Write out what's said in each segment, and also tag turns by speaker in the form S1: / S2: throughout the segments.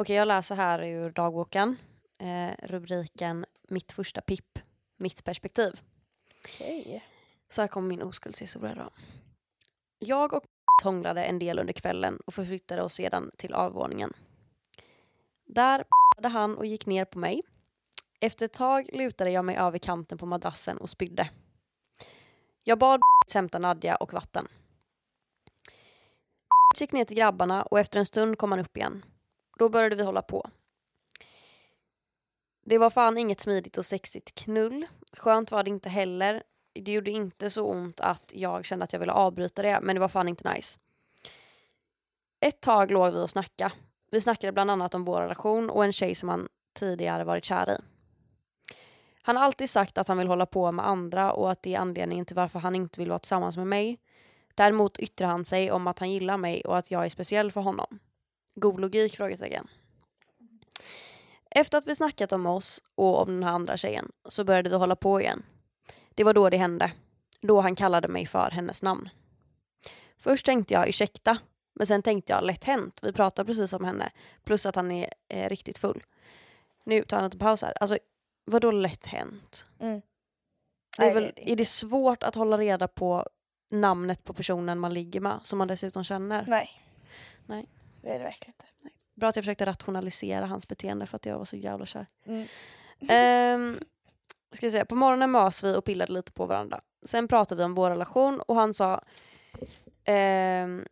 S1: Okej, jag läser här ur dagboken. Eh, rubriken Mitt första pipp, mitt perspektiv.
S2: Okej.
S1: Så här kommer min oskuldshistoria då. Jag och hånglade en del under kvällen och förflyttade oss sedan till avvåningen. Där hade han och gick ner på mig. Efter ett tag lutade jag mig över kanten på madrassen och spydde. Jag bad hämta Nadja och vatten. gick ner till grabbarna och efter en stund kom han upp igen. Då började vi hålla på. Det var fan inget smidigt och sexigt knull. Skönt var det inte heller. Det gjorde inte så ont att jag kände att jag ville avbryta det, men det var fan inte nice. Ett tag låg vi och snackade. Vi snackade bland annat om vår relation och en tjej som han tidigare varit kär i. Han har alltid sagt att han vill hålla på med andra och att det är anledningen till varför han inte vill vara tillsammans med mig. Däremot yttrar han sig om att han gillar mig och att jag är speciell för honom. God logik? Frågetecken. Efter att vi snackat om oss och om den här andra tjejen så började vi hålla på igen. Det var då det hände. Då han kallade mig för hennes namn. Först tänkte jag ursäkta, men sen tänkte jag lätt hänt. Vi pratar precis om henne. Plus att han är eh, riktigt full. Nu tar han en paus här. Alltså, vadå lätt hänt?
S2: Mm.
S1: Det är,
S2: Nej,
S1: väl,
S2: det är det
S1: är det svårt att hålla reda på namnet på personen man ligger med som man dessutom känner?
S2: Nej.
S1: Nej.
S2: Det är det verkligen inte.
S1: Bra att jag försökte rationalisera hans beteende för att jag var så jävla kär.
S2: Mm.
S1: Ehm, ska vi säga, på morgonen mös vi och pillade lite på varandra. Sen pratade vi om vår relation och han sa ehm,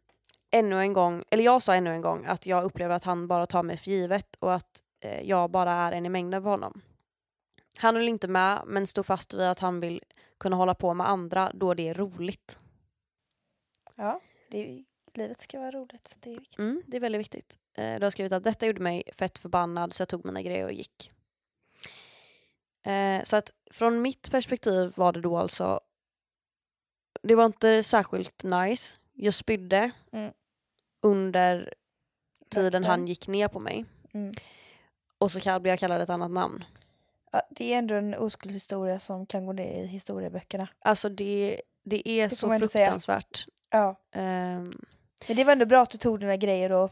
S1: ännu en gång, eller jag sa ännu en gång att jag upplever att han bara tar mig för givet och att eh, jag bara är en i mängden för honom. Han höll inte med men stod fast vid att han vill kunna hålla på med andra då det är roligt.
S2: Ja, det är, livet ska vara roligt. så Det är viktigt.
S1: Mm, det är väldigt viktigt. Eh, du har skrivit att detta gjorde mig fett förbannad så jag tog mina grejer och gick. Eh, så att från mitt perspektiv var det då alltså det var inte särskilt nice. Jag spydde
S2: Mm.
S1: under tiden han gick ner på mig.
S2: Mm.
S1: Och så blev jag kallad ett annat namn.
S2: Ja, det är ändå en oskuldshistoria som kan gå ner i historieböckerna.
S1: Alltså det, det är
S2: Det
S1: så fruktansvärt.
S2: Ja.
S1: Ehm,
S2: Men det var ändå bra att du tog dina grejer och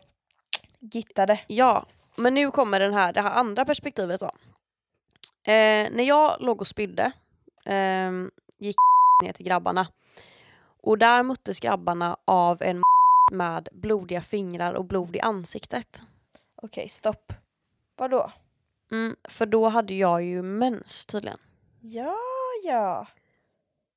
S2: gittade.
S1: Ja, men nu kommer den här, det här andra perspektivet då. Eh, när jag låg och spydde ehm, gick ner till grabbarna. Och där möttes grabbarna av en med blodiga fingrar och blod i ansiktet.
S2: Okej, stopp. Vadå?
S1: Mm, för då hade jag ju mens tydligen.
S2: Ja, ja.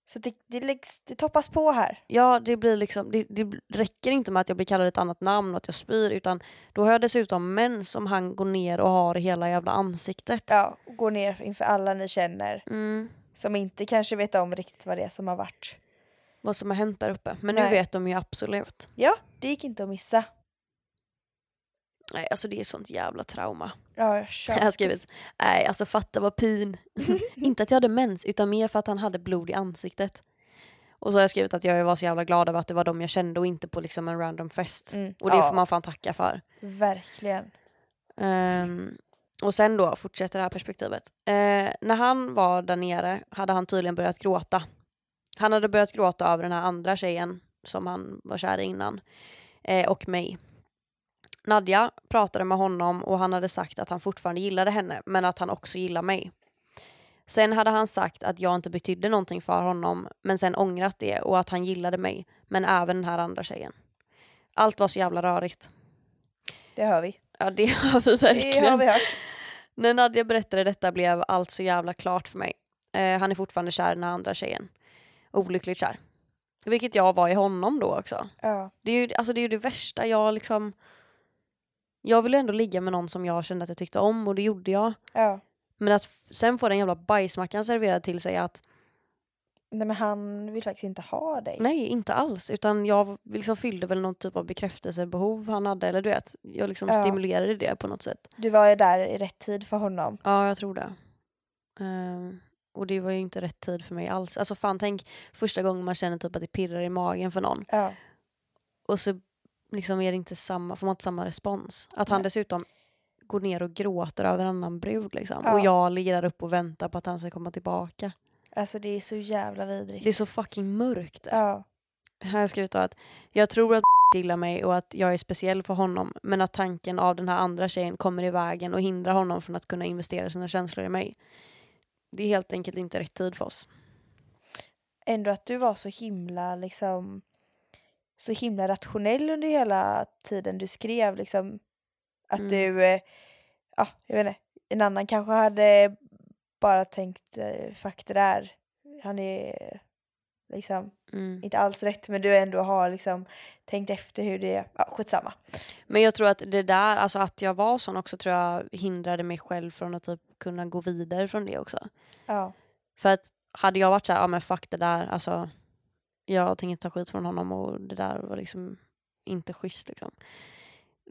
S2: Så det, det, läggs, det toppas på här.
S1: Ja, det blir liksom, det, det räcker inte med att jag blir kallad ett annat namn och att jag spyr utan då har jag dessutom mens som han går ner och har hela jävla ansiktet.
S2: Ja, och gå ner inför alla ni känner
S1: Mm,
S2: som inte kanske vet om riktigt vad det är som har varit.
S1: vad som har hänt där uppe. Men nu
S2: Nej.
S1: vet de ju absolut.
S2: Ja, det gick inte att missa.
S1: Nej, alltså det är sånt jävla trauma.
S2: Ja, jag.
S1: Jag har skrivit, nej alltså fatta vad pin. inte att jag hade mens utan mer för att han hade blod i ansiktet. Och så har jag skrivit att jag var så jävla glad över att det var de jag kände och inte på liksom en random fest.
S2: Mm.
S1: Och det
S2: ja,
S1: får man fan tacka för.
S2: Verkligen.
S1: Ehm, och sen då fortsätter det här perspektivet. Eh, när han var där nere hade han tydligen börjat gråta. Han hade börjat gråta över den här andra tjejen som han var kär i innan. Eh, och mig. Nadja pratade med honom och han hade sagt att han fortfarande gillade henne men att han också gillar mig. Sen hade han sagt att jag inte betydde någonting för honom men sen ångrat det och att han gillade mig men även den här andra tjejen. Allt var så jävla rörigt.
S2: Det hör vi.
S1: Ja det har vi verkligen.
S2: Det har vi hört.
S1: När Nadja berättade detta blev allt så jävla klart för mig. Eh, han är fortfarande kär i den här andra tjejen. Olyckligt kär. Vilket jag var i honom då också.
S2: Ja.
S1: Det är ju, alltså det, är ju det värsta. Jag liksom... Jag ville ändå ligga med någon som jag kände att jag tyckte om och det gjorde jag.
S2: ja.
S1: Men att sen få den jävla bajsmackan serverad till sig att
S2: Nej men han vill faktiskt inte ha dig.
S1: nej, inte alls. Utan jag liksom fyllde väl någon typ av bekräftelsebehov han hade. Eller du vet, jag liksom
S2: Ja.
S1: stimulerade det på något sätt.
S2: Du var ju där i rätt tid för honom.
S1: Ja, jag tror det. Ehm, och det var ju inte rätt tid för mig alls. Alltså fan tänk första gången man känner typ att det pirrar i magen för någon.
S2: Ja.
S1: Och så liksom är det inte samma, får man inte samma respons. Att han
S2: Nej.
S1: dessutom går ner och gråter över en annan brud liksom.
S2: Ja.
S1: Och jag ligger där uppe och väntar på att han ska komma tillbaka.
S2: Alltså det är så jävla vidrigt.
S1: Det är så fucking mörkt.
S2: Ja.
S1: Här har jag skrivit att jag tror att gillar mig och att jag är speciell för honom men att tanken av den här andra tjejen kommer i vägen och hindrar honom från att kunna investera sina känslor i mig. Det är helt enkelt inte rätt tid för oss.
S2: Ändå att du var så himla liksom så himla rationell under hela tiden du skrev liksom att
S1: Mm.
S2: du, eh, ja jag vet inte, en annan kanske hade bara tänkt eh, fuck det där, han är liksom
S1: Mm.
S2: inte alls rätt men du ändå har liksom tänkt efter hur det, ja skitsamma.
S1: Men jag tror att det där, alltså att jag var sån också tror jag hindrade mig själv från att typ kunna gå vidare från det också.
S2: Ja,
S1: För att hade jag varit så här, ja men fuck det där, alltså jag tänker inte ta skit från honom och det där var liksom inte schysst liksom.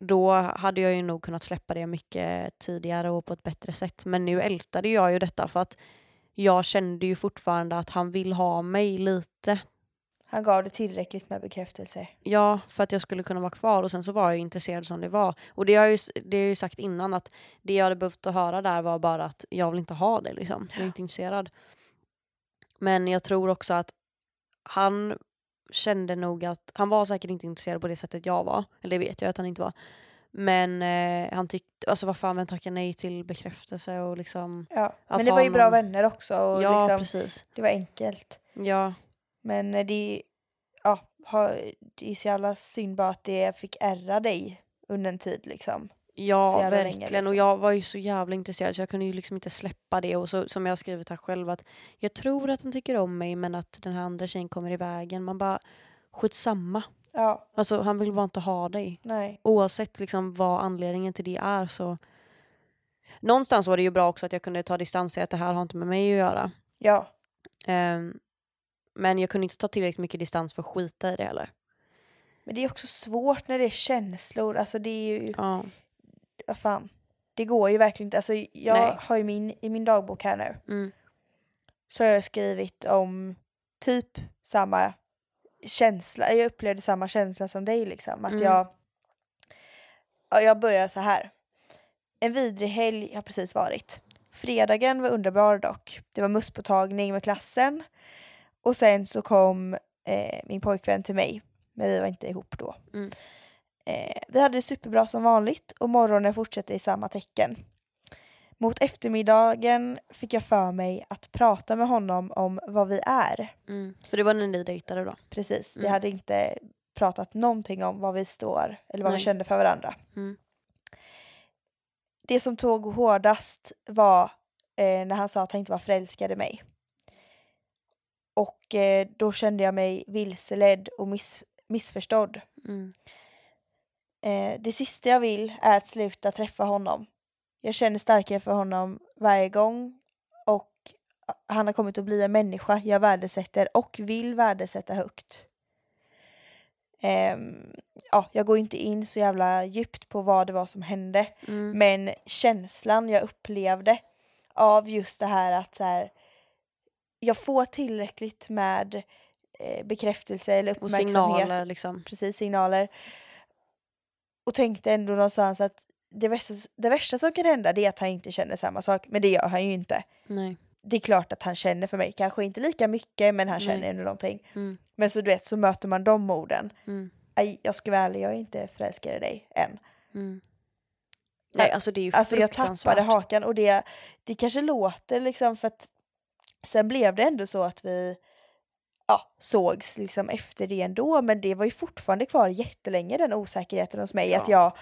S1: Då hade jag ju nog kunnat släppa det mycket tidigare och på ett bättre sätt. Men nu ältade jag ju detta för att jag kände ju fortfarande att han vill ha mig lite.
S2: han gav det tillräckligt med bekräftelse.
S1: Ja, för att jag skulle kunna vara kvar och sen så var jag ju intresserad som det var. Och det har jag ju, det har jag ju sagt innan att det jag hade behövt att höra där var bara att jag vill inte ha det liksom. Jag är inte intresserad. Men jag tror också att han kände nog att, han var säkert inte intresserad på det sättet jag var. Eller det vet jag att han inte var. Men eh, han tyckte, alltså vad fan vem tackar nej till bekräftelse och liksom.
S2: Ja, men det var ju bra
S1: någon-
S2: vänner också och
S1: ja
S2: liksom,
S1: precis.
S2: det var enkelt.
S1: Ja,
S2: Men eh, det, ja, det är så jävla synd bara att det fick ärra dig under en tid liksom.
S1: Ja, verkligen.
S2: länge, liksom.
S1: Och jag var ju så jävla intresserad så jag kunde ju liksom inte släppa det. Och så, som jag har skrivit här själv att jag tror att han tycker om mig men att den här andra tjejen kommer i vägen. Man bara, skitsamma.
S2: Ja,
S1: Alltså han vill bara inte ha dig.
S2: nej.
S1: Oavsett liksom vad anledningen till det är så. Någonstans var det ju bra också att jag kunde ta distans och säga att det här har inte med mig att göra.
S2: Ja,
S1: Ehm, men jag kunde inte ta tillräckligt mycket distans för att skita i det heller.
S2: men det är också svårt när det är känslor. Alltså det är ju,
S1: Ja.
S2: Vad fan. Det går ju verkligen inte. Alltså jag
S1: Nej.
S2: har ju min, i min dagbok här nu
S1: Mm.
S2: så har jag skrivit om typ samma känsla. Jag upplevde samma känsla som dig liksom. Att
S1: Mm.
S2: jag, ja, jag börjar så här. En vidrig helg har precis varit. Fredagen var underbar dock. Det var musspåtagning med klassen. Och sen så kom eh, min pojkvän till mig. Men vi var inte ihop då.
S1: Mm.
S2: Eh, vi hade det superbra som vanligt och morgonen fortsatte i samma tecken. Mot eftermiddagen fick jag för mig att prata med honom om vad vi är.
S1: Mm. För det var när ni dejtade då?
S2: Precis, vi
S1: Mm.
S2: hade inte pratat någonting om vad vi står eller vad
S1: Nej.
S2: vi kände för varandra.
S1: Mm.
S2: Det som tog hårdast var eh, när han sa att han inte var förälskad i mig. Och eh, då kände jag mig vilseledd och miss, missförstådd.
S1: Mm.
S2: Eh, det sista jag vill är att sluta träffa honom. Jag känner starkare för honom varje gång och han har kommit att bli en människa jag värdesätter och vill värdesätta högt. Ehm, ja, jag går inte in så jävla djupt på vad det var som hände
S1: Mm.
S2: men känslan jag upplevde av just det här att så här, jag får tillräckligt med eh, bekräftelse eller
S1: Och
S2: uppmärksamhet
S1: signaler liksom.
S2: precis signaler. Och tänkte ändå någonstans att det värsta, det värsta som kan hända det är att han inte känner samma sak. Men det gör han ju inte.
S1: Nej.
S2: Det är klart att han känner för mig, kanske inte lika mycket men han känner
S1: Nej.
S2: ändå någonting.
S1: Mm.
S2: Men så du vet så möter man de orden.
S1: Mm.
S2: Aj, jag ska vara ärlig, jag är inte förälskad i dig än.
S1: Mm. Nej, alltså det är ju
S2: Alltså jag tappade hakan och det, det kanske låter liksom för att sen blev det ändå så att vi ja, sågs liksom efter det ändå men det var ju fortfarande kvar jättelänge den osäkerheten hos mig att
S1: Ja.
S2: jag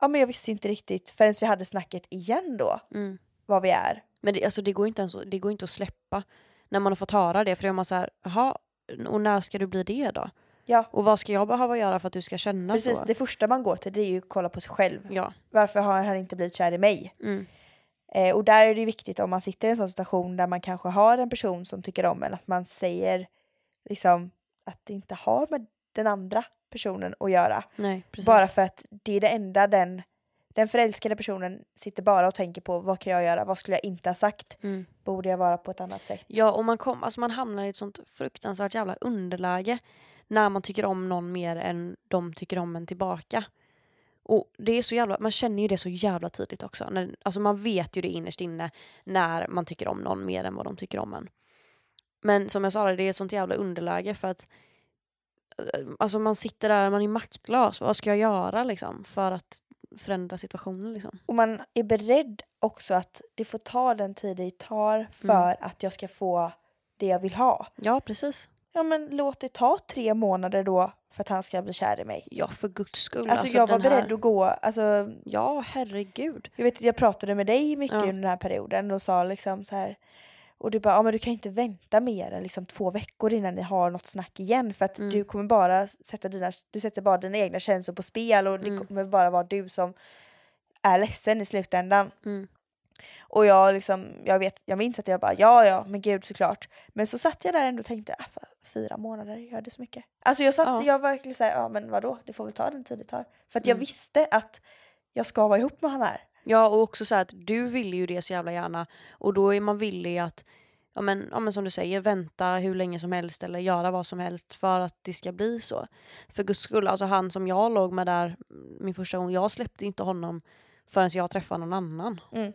S2: ja men jag visste inte riktigt förrän vi hade snacket igen då
S1: Mm.
S2: vad vi är.
S1: Men det, alltså det, går inte ens, det går inte att släppa när man har fått höra det. För då är man så här, jaha, och när ska du bli det då?
S2: Ja
S1: Och vad ska jag behöva göra för att du ska känna
S2: precis,
S1: så?
S2: det första man går till det är ju att kolla på sig själv.
S1: Ja.
S2: Varför har han inte blivit kär i mig?
S1: Mm.
S2: Eh, och där är det viktigt om man sitter i en sån situation där man kanske har en person som tycker om en att man säger liksom att det inte har med den andra personen att göra.
S1: Nej, precis.
S2: Bara för att det är det enda den, den förälskade personen sitter bara och tänker på vad kan jag göra, vad skulle jag inte ha sagt,
S1: Mm.
S2: borde jag vara på ett annat sätt?
S1: Ja, och man, kom, alltså man hamnar i ett sånt fruktansvärt jävla underläge när man tycker om någon mer än de tycker om en tillbaka. Och det är så jävla, man känner ju det så jävla tydligt också. När, alltså man vet ju det innerst inne när man tycker om någon mer än vad de tycker om en. Men som jag sa, det är ett sånt jävla underläge för att eh, alltså man sitter där, man är maktlös. Vad ska jag göra liksom för att förändra situationen liksom?
S2: Och man är beredd också att det får ta den tid det tar för att jag ska få det jag vill ha.
S1: Ja, precis.
S2: Ja men låt det ta tre månader då för att han ska bli kär i mig.
S1: Ja, för guds skull.
S2: Alltså, jag var beredd
S1: här...
S2: att gå, alltså
S1: Ja, herregud.
S2: jag vet att jag pratade med dig mycket
S1: Ja.
S2: under den här perioden och sa liksom så här och du bara, ja men du kan inte vänta mer än liksom två veckor innan ni har något snack igen för att
S1: Mm.
S2: du kommer bara sätta dina, du sätter bara dina egna känslor på spel och det
S1: Mm.
S2: kommer bara vara du som är ledsen i slutändan.
S1: Mm.
S2: Och jag liksom, jag vet, jag minns att jag bara ja ja men gud såklart. Men så satt jag där ändå och tänkte, ah, fan, fyra månader, gör det så mycket? Alltså jag satt,
S1: Ja.
S2: jag verkligen såhär, ja men vadå, det får väl ta den tid det tar. För att jag
S1: Mm.
S2: visste att jag ska vara ihop med han här.
S1: Ja, och också så här att du vill ju det så jävla gärna och då är man villig att, ja men, ja men som du säger, vänta hur länge som helst eller göra vad som helst för att det ska bli så. För guds skull, alltså han som jag låg med där min första gång, jag släppte inte honom förrän jag träffade någon annan.
S2: Mm.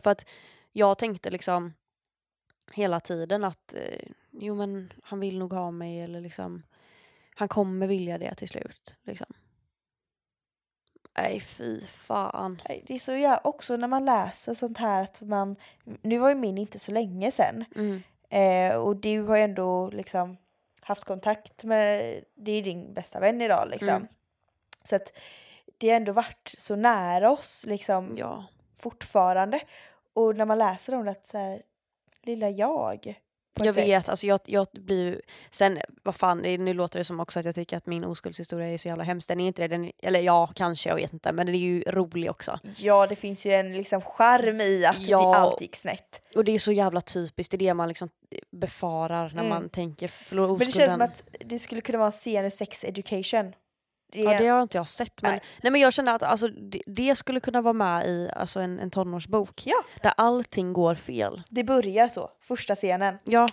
S1: För att jag tänkte liksom hela tiden att eh, jo men han vill nog ha mig eller liksom han kommer vilja det till slut. Liksom. Nej fy fan.
S2: Det är så jag också när man läser sånt här att man, nu var ju min inte så länge sedan
S1: Mm.
S2: eh, och du har ju ändå liksom haft kontakt med, det är din bästa vän idag liksom.
S1: Mm.
S2: Så att det har ändå varit så nära oss liksom
S1: Ja.
S2: fortfarande. Och när man läser om det att så här, lilla jag.
S1: Jag
S2: sätt.
S1: vet, alltså jag, jag blir Sen, vad fan, nu låter det som också att jag tycker att min oskuldshistoria är så jävla hemsk. Den är inte det, den, eller ja, kanske, jag vet inte. Men den är ju rolig också.
S2: Ja det finns ju en liksom charm i att
S1: Ja.
S2: det allt gick snett.
S1: Och det är så jävla typiskt, det är det man liksom befarar när
S2: Mm.
S1: man tänker förlora
S2: Men
S1: oskulden.
S2: det känns som att det skulle kunna vara en scen ur sex education. Det
S1: Ja, det har inte jag sett. Men,
S2: Nej.
S1: nej. men jag känner att alltså, det, det skulle kunna vara med i alltså, en, en tonårsbok.
S2: Ja.
S1: Där allting går fel.
S2: det börjar så, första scenen.
S1: Ja.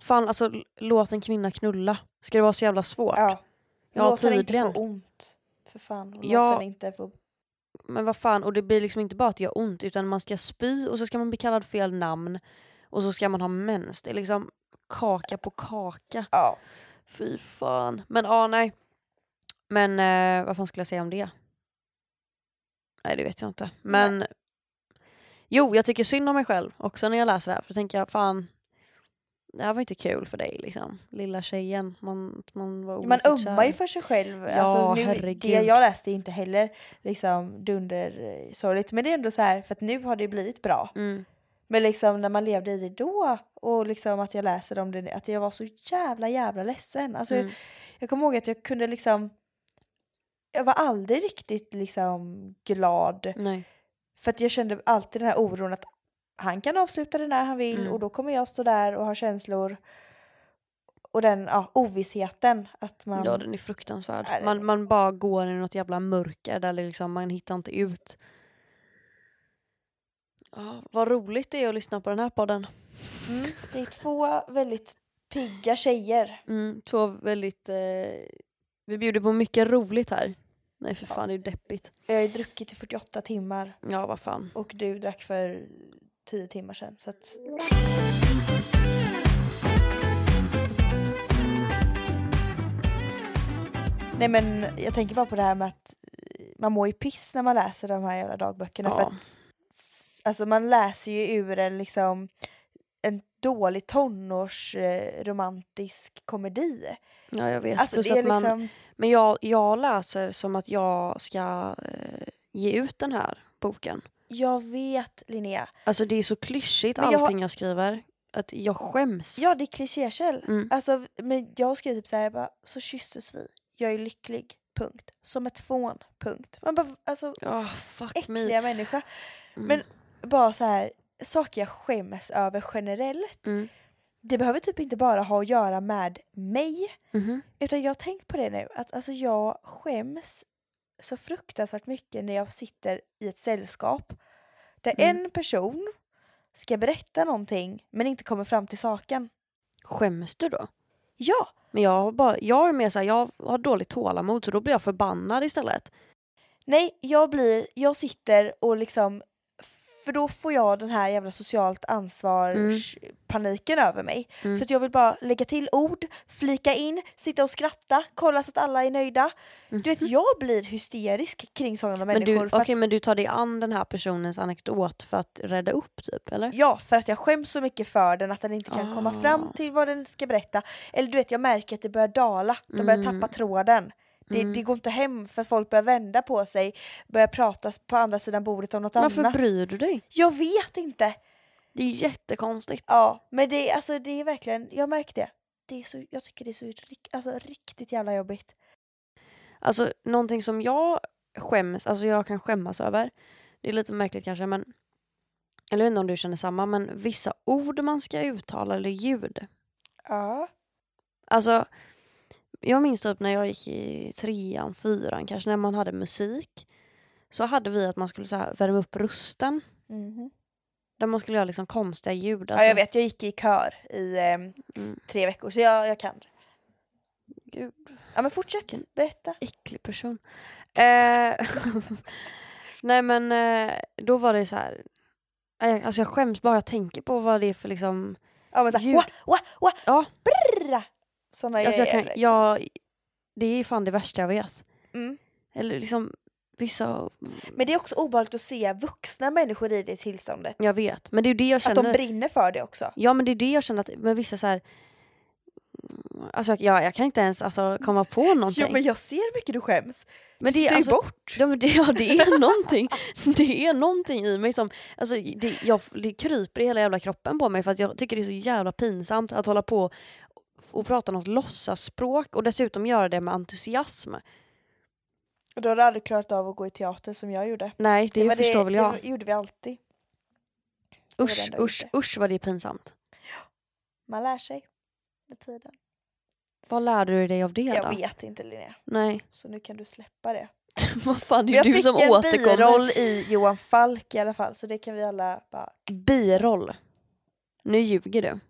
S1: Fan, alltså låt en kvinna knulla. Ska det vara så jävla svårt?
S2: Ja.
S1: Ja,
S2: låt henne inte få ont. För fan, och
S1: Ja.
S2: låt henne inte få...
S1: Men vad fan, och det blir liksom inte bara att det gör ont utan man ska spy och så ska man bli kallad fel namn och så ska man ha mens. Det är liksom kaka på kaka.
S2: Ja.
S1: Fy fan. Men ja, nej. Men eh, vad fan skulle jag säga om det? Nej, det vet jag inte. Men jo, jag tycker synd om mig själv också när jag läser det här. För då tänker jag, fan, det här var inte kul för dig liksom. Lilla tjejen, man, man var
S2: Man ömmar ju för sig själv.
S1: Ja,
S2: alltså, nu,
S1: herregud.
S2: det jag läste är inte heller liksom dundersorgligt. Men det är ändå så här, för att nu har det blivit bra.
S1: Mm.
S2: Men liksom när man levde i det då och liksom att jag läser om det nu, att jag var så jävla jävla ledsen. Alltså,
S1: Mm.
S2: Jag kommer ihåg att jag kunde liksom jag var aldrig riktigt liksom glad
S1: Nej.
S2: för att jag kände alltid den här oron att han kan avsluta det när han vill
S1: Mm.
S2: och då kommer jag stå där och ha känslor och den ja, ovissheten att man
S1: Ja, den är fruktansvärd.
S2: Den
S1: Man,
S2: är-
S1: man bara går i något jävla mörker där liksom, man hittar inte ut. Ja, vad roligt det är att lyssna på den här podden.
S2: mm, det är två väldigt pigga tjejer.
S1: Mm, två väldigt... Eh, vi bjuder på mycket roligt här. Nej för fan, det är ju deppigt.
S2: Jag har ju druckit i 48 timmar
S1: Ja, vad fan.
S2: och du drack för 10 timmar sedan. Så att... Nej men jag tänker bara på det här med att eh, man mår ju piss när man läser de här jävla dagböckerna. För
S1: Ja.
S2: att, s- alltså man läser ju ur en liksom dålig tonårsromantisk romantisk komedi.
S1: Ja, jag vet.
S2: Alltså
S1: Plus
S2: det är
S1: man,
S2: liksom,
S1: Men jag, jag läser som att jag ska eh, ge ut den här boken.
S2: jag vet Linnea.
S1: Alltså det är så klyschigt
S2: Men jag
S1: allting jag skriver. Att jag skäms.
S2: Ja det är klichékäll.
S1: Mm.
S2: Alltså, men jag skrev typ såhär, jag bara, så kysstes vi. Jag är lycklig, punkt. Som ett fån, punkt. Man bara, alltså
S1: Ja, fuck me.
S2: äckliga människa.
S1: Mm.
S2: Men bara så här saker jag skäms över generellt.
S1: Mm.
S2: Det behöver typ inte bara ha att göra med mig.
S1: Mhm.
S2: Utan jag har tänkt på det nu, att alltså jag skäms så fruktansvärt mycket när jag sitter i ett sällskap där
S1: Mm.
S2: en person ska berätta någonting men inte kommer fram till saken.
S1: Skäms du då?
S2: Ja,
S1: Men jag, har bara, jag är mer såhär, jag har dåligt tålamod så då blir jag förbannad istället.
S2: Nej, jag blir, jag sitter och liksom För då får jag den här jävla socialt ansvarspaniken över mig.
S1: Mm.
S2: Så att jag vill bara lägga till ord, flika in, sitta och skratta, kolla så att alla är nöjda. Du vet jag blir hysterisk kring sådana
S1: Mhm. Men
S2: människor.
S1: okej,
S2: att,
S1: men du tar dig an den här personens anekdot för att rädda upp typ, eller?
S2: Ja, för att jag skäms så mycket för den att den inte kan komma
S1: Ah.
S2: fram till vad den ska berätta. Eller du vet jag märker att det börjar dala, de börjar
S1: Mm.
S2: tappa tråden. Det,
S1: Mm.
S2: det går inte hem för folk börjar vända på sig, börjar prata på andra sidan bordet om något
S1: Varför
S2: annat.
S1: bryr du dig?
S2: Jag vet inte.
S1: Det är jättekonstigt.
S2: Ja, men det, alltså, det är verkligen, jag märker det. det är så, jag tycker det är så alltså, riktigt jävla jobbigt.
S1: Alltså någonting som jag skäms, alltså jag kan skämmas över. Det är lite märkligt kanske men eller jag vet inte om du känner samma men vissa ord man ska uttala eller ljud.
S2: Ja.
S1: Alltså jag minns typ när jag gick i trean, fyran kanske när man hade musik. Så hade vi att man skulle så här värma upp rösten.
S2: Mhm.
S1: Där man skulle göra liksom konstiga ljud.
S2: ja,
S1: Alltså,
S2: jag vet, jag gick i kör i ehm,
S1: Mm,
S2: tre veckor så jag, jag kan.
S1: gud,
S2: Ja men fortsätt,
S1: Vilken-
S2: berätta.
S1: äcklig person. Eh, nej men eh, då var det så här. eh, Alltså jag skäms bara jag tänker på vad det är för liksom
S2: Ja men såhär,
S1: Ljud.
S2: wa, wa, wa,
S1: Ja.
S2: brrra. Såna
S1: Alltså jag kan,
S2: liksom.
S1: jag, det är fan det värsta jag vet.
S2: Mm.
S1: Eller liksom vissa,
S2: Men det är också obehagligt att se vuxna människor i det tillståndet.
S1: jag vet. Men det är det jag
S2: att
S1: känner.
S2: de brinner för det också.
S1: ja men det är det jag känner att med vissa så här. Alltså jag, jag kan inte ens alltså, komma på någonting.
S2: Jo men jag ser mycket du skäms.
S1: men
S2: det är
S1: alltså,
S2: bort.
S1: ja, men det, ja, det är någonting. Det är någonting i mig som, alltså det, jag, det kryper i hela jävla kroppen på mig för att jag tycker det är så jävla pinsamt att hålla på och prata något låtsasspråk och dessutom göra det med entusiasm.
S2: Och då har du aldrig klarat av att gå i teater som jag gjorde.
S1: Nej, det,
S2: var
S1: förstår väl jag.
S2: Det gjorde vi alltid. det det
S1: Usch,
S2: jag
S1: usch, usch vad det är pinsamt.
S2: Man lär sig med tiden.
S1: Vad lärde du dig av det
S2: Jag
S1: då?
S2: vet inte Linnea,
S1: Nej,
S2: så nu kan du släppa det.
S1: vad fan det är
S2: jag
S1: ju du
S2: fick
S1: som
S2: en
S1: återkommer.
S2: biroll i Johan Falk i alla fall, så det kan vi alla bara...
S1: Biroll. Nu ljuger du.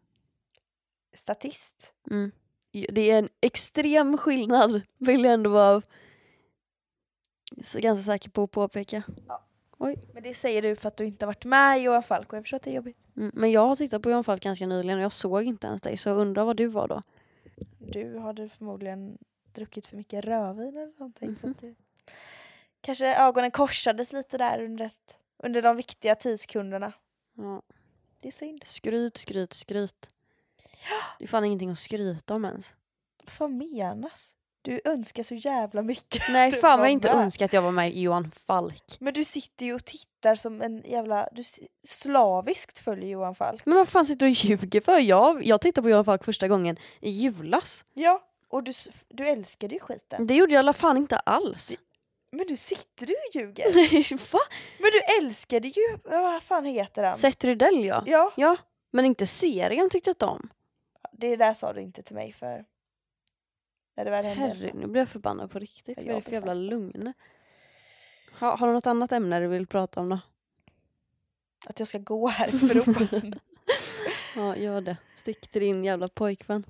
S2: Statist.
S1: Mm. Det är en extrem skillnad vill jag ändå vara så ganska säker på att påpeka.
S2: Men det säger du för att du inte har varit med i Johan Falk och jag förstår att det är jobbigt.
S1: Mm. Men jag har tittat på Johan Falk ganska nyligen och jag såg inte ens dig så jag undrar vad du var då.
S2: Du hade förmodligen druckit för mycket rödvin eller någonting. Så
S1: Mhm.
S2: att det... Kanske ögonen korsades lite där under, ett, under de viktiga tidskunderna.
S1: Ja.
S2: Det är synd.
S1: Skryt, skryt, skryt. Det är fan ingenting att skryta om ens.
S2: Vad fan menas? Du önskar så jävla mycket.
S1: Nej
S2: Du
S1: fan vad jag inte
S2: med.
S1: önskar att jag var med i Johan Falk.
S2: Men du sitter ju och tittar som en jävla... Du slaviskt följer Johan Falk.
S1: Men vad fan sitter du och ljuger för? Jag, jag tittade på Johan Falk första gången i julas.
S2: Ja, och du, du älskade ju skiten.
S1: Det gjorde jag alla fall inte alls.
S2: Men du sitter du och ljuger.
S1: Nej, va?
S2: Men du älskade ju... Vad fan heter han?
S1: Seth Rydell ja.
S2: Ja,
S1: Ja, men inte serien tyckte jag inte om.
S2: det där sa du inte till mig för... När det väl hände.
S1: Herre, nu blir jag förbannad på riktigt. Vad är
S2: jag
S1: det för jävla lugn? Ha, har du något annat ämne du vill prata om då?
S2: Att jag ska gå härifrån.
S1: Ja, gör det. Stick till din jävla pojkvän.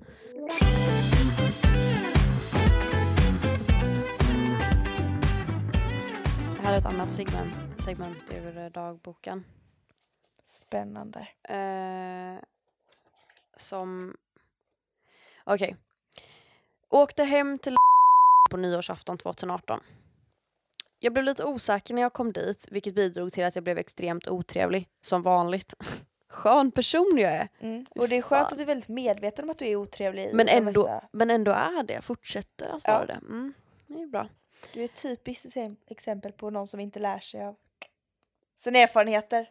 S1: Det här är ett annat segment, segment ur eh, dagboken.
S2: Spännande.
S1: Eh, som... Okej. Åkte hem till på nyårsafton 2018. Jag blev lite osäker när jag kom dit, vilket bidrog till att jag blev extremt otrevlig, som vanligt. Skön person jag är.
S2: Mm. Och det är skönt
S1: Fan.
S2: att du är väldigt medveten om att du är otrevlig
S1: Men ändå,
S2: mesta.
S1: men ändå är det, fortsätter att
S2: Ja.
S1: vara det. Mm, det är bra.
S2: Du är ett typiskt exem- exempel på någon som inte lär sig av sina erfarenheter.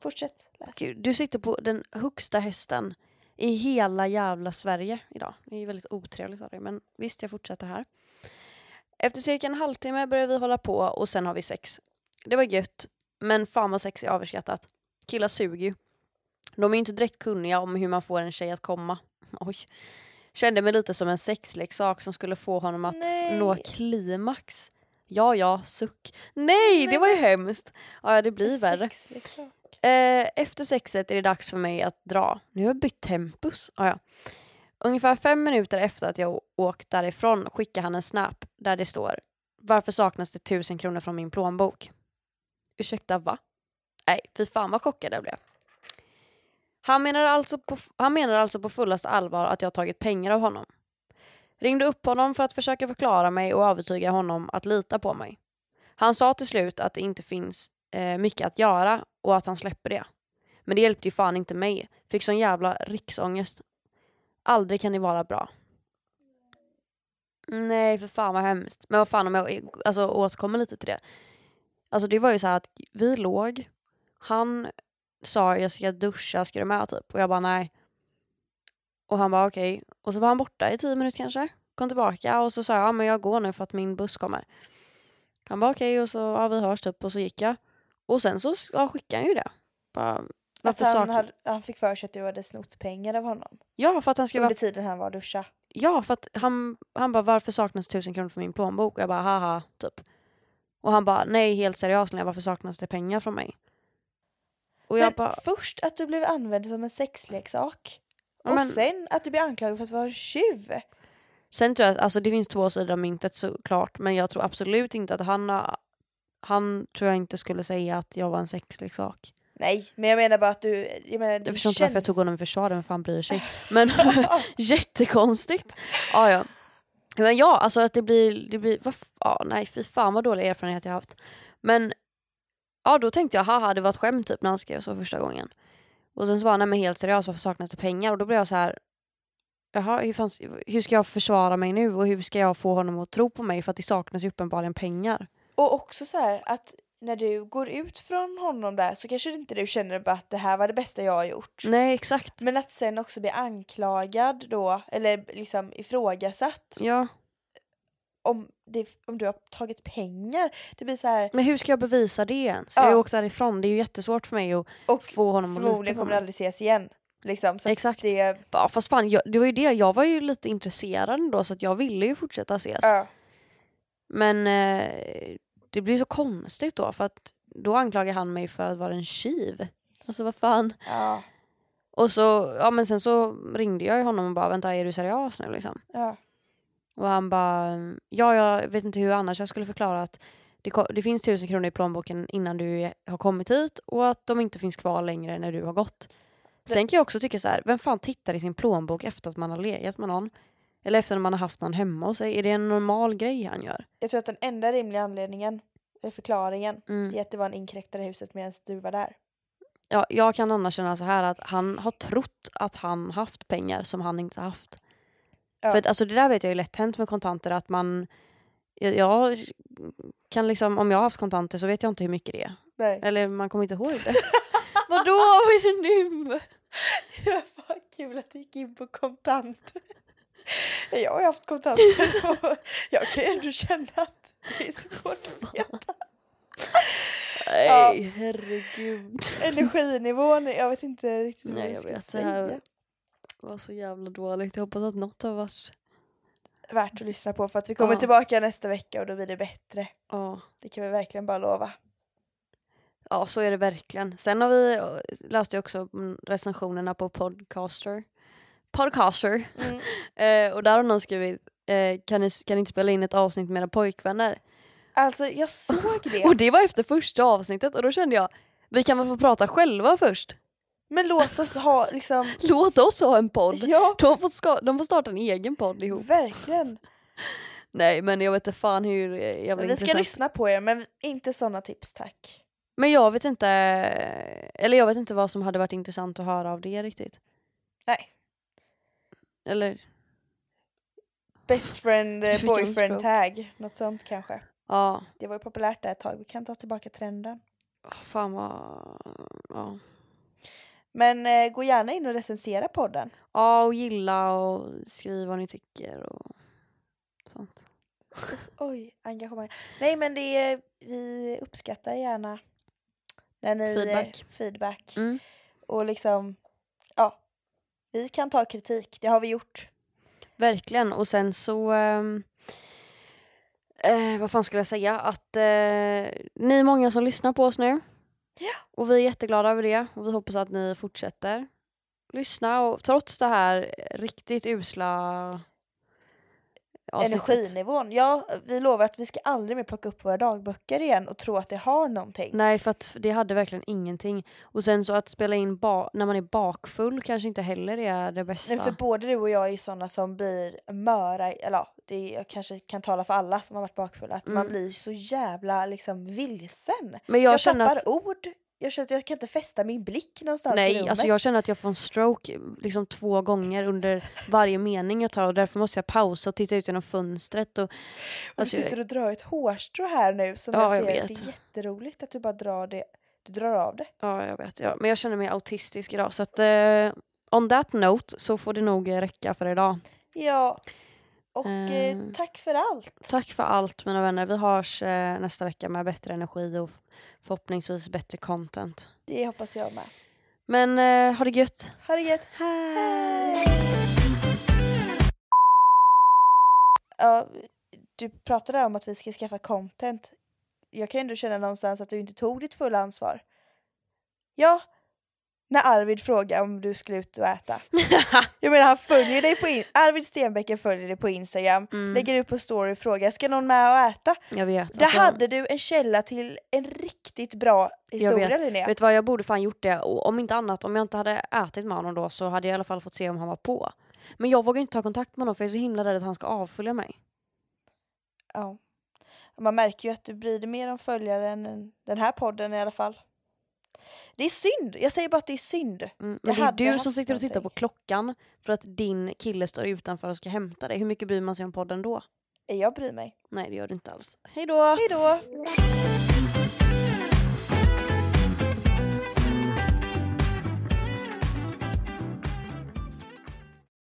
S2: Fortsätt. Läs.
S1: Gud, du sitter på den högsta hästen i hela jävla Sverige idag. Det är väldigt otrevligt av dig, men visst, jag fortsätter här. Efter cirka en halvtimme börjar vi hålla på och sen har vi sex. Det var gött, men fan vad sex är överskattat. Killar suger ju. De är ju inte direkt kunniga om hur man får en tjej att komma. Oj. Kände mig lite som en sexleksak som skulle få honom att
S2: Nej.
S1: nå klimax. Ja, ja, suck. Nej, det var ju hemskt. Ja, det blir värre.
S2: sexleksak.
S1: Eh, efter sexet är det dags för mig att dra. Nu har jag bytt tempus. Ah, ja. Ungefär fem minuter efter att jag åkt därifrån skickar han en snap där det står Varför saknas det tusen kronor från min plånbok? Ursäkta va? Nej, fy fan vad chockad jag blev. Han menar, alltså på, han menar alltså på fullaste allvar att jag tagit pengar av honom. Ringde upp honom för att försöka förklara mig och övertyga honom att lita på mig. Han sa till slut att det inte finns eh, mycket att göra och att han släpper det. Men det hjälpte ju fan inte mig. Fick sån jävla riksångest. Aldrig kan det vara bra. Nej, för fan vad hemskt. Men vad fan om jag alltså, återkommer lite till det. Alltså det var ju så här att vi låg, han sa jag ska duscha, ska du med typ? Och jag bara nej. Och han bara okej. Okay. Och så var han borta i tio minuter kanske. Kom tillbaka och så sa jag ja men jag går nu för att min buss kommer. Han bara okej okay, och så ja vi hörs typ och så gick jag. Och sen så ja, skickade han ju det. Bara,
S2: att han, hade, han fick för sig att du hade snott pengar av honom?
S1: Ja för att han skulle
S2: Under tiden han var duscha?
S1: Ja för att han, han bara varför saknas tusen kronor från min plånbok? Och jag bara haha typ. Och han bara nej helt seriöst varför saknas det pengar från mig?
S2: Och jag bara, först att du blev använd som en sexleksak. Och men, sen att du blev anklagad för att vara en tjuv.
S1: Sen tror jag att alltså, det finns två sidor av myntet såklart men jag tror absolut inte att han han tror jag inte skulle säga att jag var en sexleksak.
S2: Nej, men jag menar bara att du... Jag, menar,
S1: jag förstår inte varför jag tog honom i försvar, vem fan bryr sig? Men jättekonstigt. Ah, ja. Men ja, alltså att det blir... Det blir vad, ah, nej, fy fan vad dålig erfarenhet jag haft. Men ja, då tänkte jag haha, det var ett skämt typ när han skrev så första gången. Och sen så var han, helt seriöst, varför saknas det pengar? Och då blev jag så här, jaha, hur, fanns, hur ska jag försvara mig nu och hur ska jag få honom att tro på mig för att det saknas ju uppenbarligen pengar.
S2: Och också så här, att när du går ut från honom där så kanske inte du känner bara att det här var det bästa jag har gjort.
S1: Nej exakt.
S2: Men att sen också bli anklagad då, eller liksom ifrågasatt.
S1: Ja.
S2: Om, det, om du har tagit pengar. Det blir så här...
S1: Men hur ska jag bevisa det ens? Ja. Jag har åkt därifrån, det är ju jättesvårt för mig att
S2: och
S1: få honom
S2: att lita förmodligen kommer det aldrig ses igen. Liksom,
S1: Exakt.
S2: Det...
S1: Ja, fast fan, jag, det var ju det, jag var ju lite intresserad ändå så att jag ville ju fortsätta ses.
S2: Ja.
S1: Men eh, det blir så konstigt då för att då anklagar han mig för att vara en tjuv. Alltså vad fan.
S2: Ja.
S1: Och så, ja men sen så ringde jag honom och bara vänta är du seriös nu liksom?
S2: Ja.
S1: Och han bara, ja jag vet inte hur annars jag skulle förklara att det, det finns tusen kronor i plånboken innan du har kommit hit och att de inte finns kvar längre när du har gått. Sen kan jag också tycka så här, vem fan tittar i sin plånbok efter att man har legat med någon? Eller efter att man har haft någon hemma hos sig? Är det en normal grej han gör?
S2: Jag tror att den enda rimliga anledningen, eller förklaringen,
S1: mm.
S2: är att det var en inkräktare i huset medan du var där.
S1: Ja, jag kan annars känna så här att han har trott att han haft pengar som han inte haft. Ja. För att, alltså det där vet jag är lätt hänt med kontanter att man jag, jag, kan liksom, om jag har haft kontanter så vet jag inte hur mycket det är.
S2: Nej.
S1: Eller man kommer inte ihåg det. Vadå, vad är det nu?
S2: Det var kul att du gick in på kontanter. Jag har ju haft kontanter och jag kan ju ändå känna att det är svårt att veta.
S1: Nej, ja. herregud.
S2: Energinivån, jag vet inte riktigt
S1: Nej,
S2: vad jag ska
S1: vet,
S2: säga.
S1: Det här var så jävla dåligt. Jag hoppas att något har varit
S2: värt att lyssna på för att vi kommer ja. tillbaka nästa vecka och då blir det bättre.
S1: Ja.
S2: Det kan vi verkligen bara lova.
S1: Ja, så är det verkligen. Sen har vi läst också recensionerna på Podcaster. Podcaster. Mm. eh, och där har någon skrivit, eh, kan, ni, kan ni inte spela in ett avsnitt med era pojkvänner?
S2: Alltså jag såg det.
S1: och det var efter första avsnittet och då kände jag, vi kan väl få prata själva först?
S2: Men låt oss ha liksom...
S1: Låt oss ha en podd.
S2: Ja.
S1: De, får ska, de får starta en egen podd ihop.
S2: Verkligen.
S1: Nej men jag vet inte fan hur jävla
S2: men Vi
S1: intressant.
S2: ska lyssna på er men inte sådana tips tack.
S1: Men jag vet inte, eller jag vet inte vad som hade varit intressant att höra av det riktigt.
S2: Nej.
S1: Eller?
S2: Best friend, eh, boyfriend tag, något sånt kanske.
S1: Ja.
S2: Det var ju populärt där ett tag, vi kan ta tillbaka trenden.
S1: Fan vad, ja.
S2: Men eh, gå gärna in och recensera podden.
S1: Ja, och gilla och skriv vad ni tycker och sånt.
S2: Oj, engagemang. Nej men det är, vi uppskattar gärna när ni
S1: feedback.
S2: feedback.
S1: Mm.
S2: Och liksom, ja, vi kan ta kritik, det har vi gjort.
S1: Verkligen, och sen så eh, eh, vad fan skulle jag säga? Att eh, ni är många som lyssnar på oss nu.
S2: Ja.
S1: Och vi är jätteglada över det och vi hoppas att ni fortsätter lyssna och trots det här riktigt usla avsnittet.
S2: Energinivån. Ja, vi lovar att vi ska aldrig mer plocka upp våra dagböcker igen och tro att det har någonting.
S1: Nej för att det hade verkligen ingenting. Och sen så att spela in när man är bakfull kanske inte heller är det bästa.
S2: Nej, för både du och jag är sådana som blir möra, eller ja, det jag kanske kan tala för alla som har varit bakfulla, att man
S1: Mm.
S2: blir så jävla liksom vilsen.
S1: Men jag,
S2: Jag, tappar
S1: att
S2: ord, jag känner att jag kan inte fästa min blick någonstans i
S1: Nej,
S2: rummet.
S1: alltså jag känner att jag får en stroke liksom två gånger under varje mening jag tar och därför måste jag pausa och titta ut genom fönstret. Och,
S2: och
S1: alltså,
S2: du sitter och drar ett hårstrå här nu som
S1: Ja,
S2: jag
S1: jag
S2: ser.
S1: vet.
S2: Det är jätteroligt att du bara drar det. Du drar av det.
S1: Ja, jag vet. Ja. Men jag känner mig autistisk idag så att eh, on that note så får det nog räcka för idag.
S2: Ja. Och eh,
S1: Eh.
S2: tack för allt.
S1: Tack för allt mina vänner. Vi hörs eh, nästa vecka med bättre energi och förhoppningsvis bättre content.
S2: Det hoppas jag med.
S1: Men eh, ha det gött.
S2: Ha det gött.
S1: Hej!
S2: Ja, du pratade om att vi ska skaffa content. Jag kan ändå känna någonstans att du inte tog ditt fulla ansvar. Ja, när Arvid frågade om du skulle ut och äta. Jag menar han följer dig på in- Arvid Stenbecken följer dig på Instagram,
S1: Mm.
S2: lägger upp på story och frågar ska någon med och äta?
S1: Jag vet.
S2: Där
S1: alltså,
S2: hade du en källa till en riktigt bra historia
S1: vet.
S2: Linnea.
S1: Vet du vad, jag borde fan gjort det. Och om inte annat, om jag inte hade ätit med honom då så hade jag i alla fall fått se om han var på. Men jag vågar inte ta kontakt med honom för jag är så himla rädd att han ska avfölja mig.
S2: Ja. Man märker ju att du bryr dig mer om följare än den här podden i alla fall. Det är synd, jag säger bara att det är synd.
S1: Mm, men det är du som sitter och tittar på klockan för att din kille står utanför och ska hämta dig. Hur mycket bryr man sig om podden då?
S2: Jag bryr mig.
S1: Nej det gör du inte alls. Hej då!
S2: Hej då!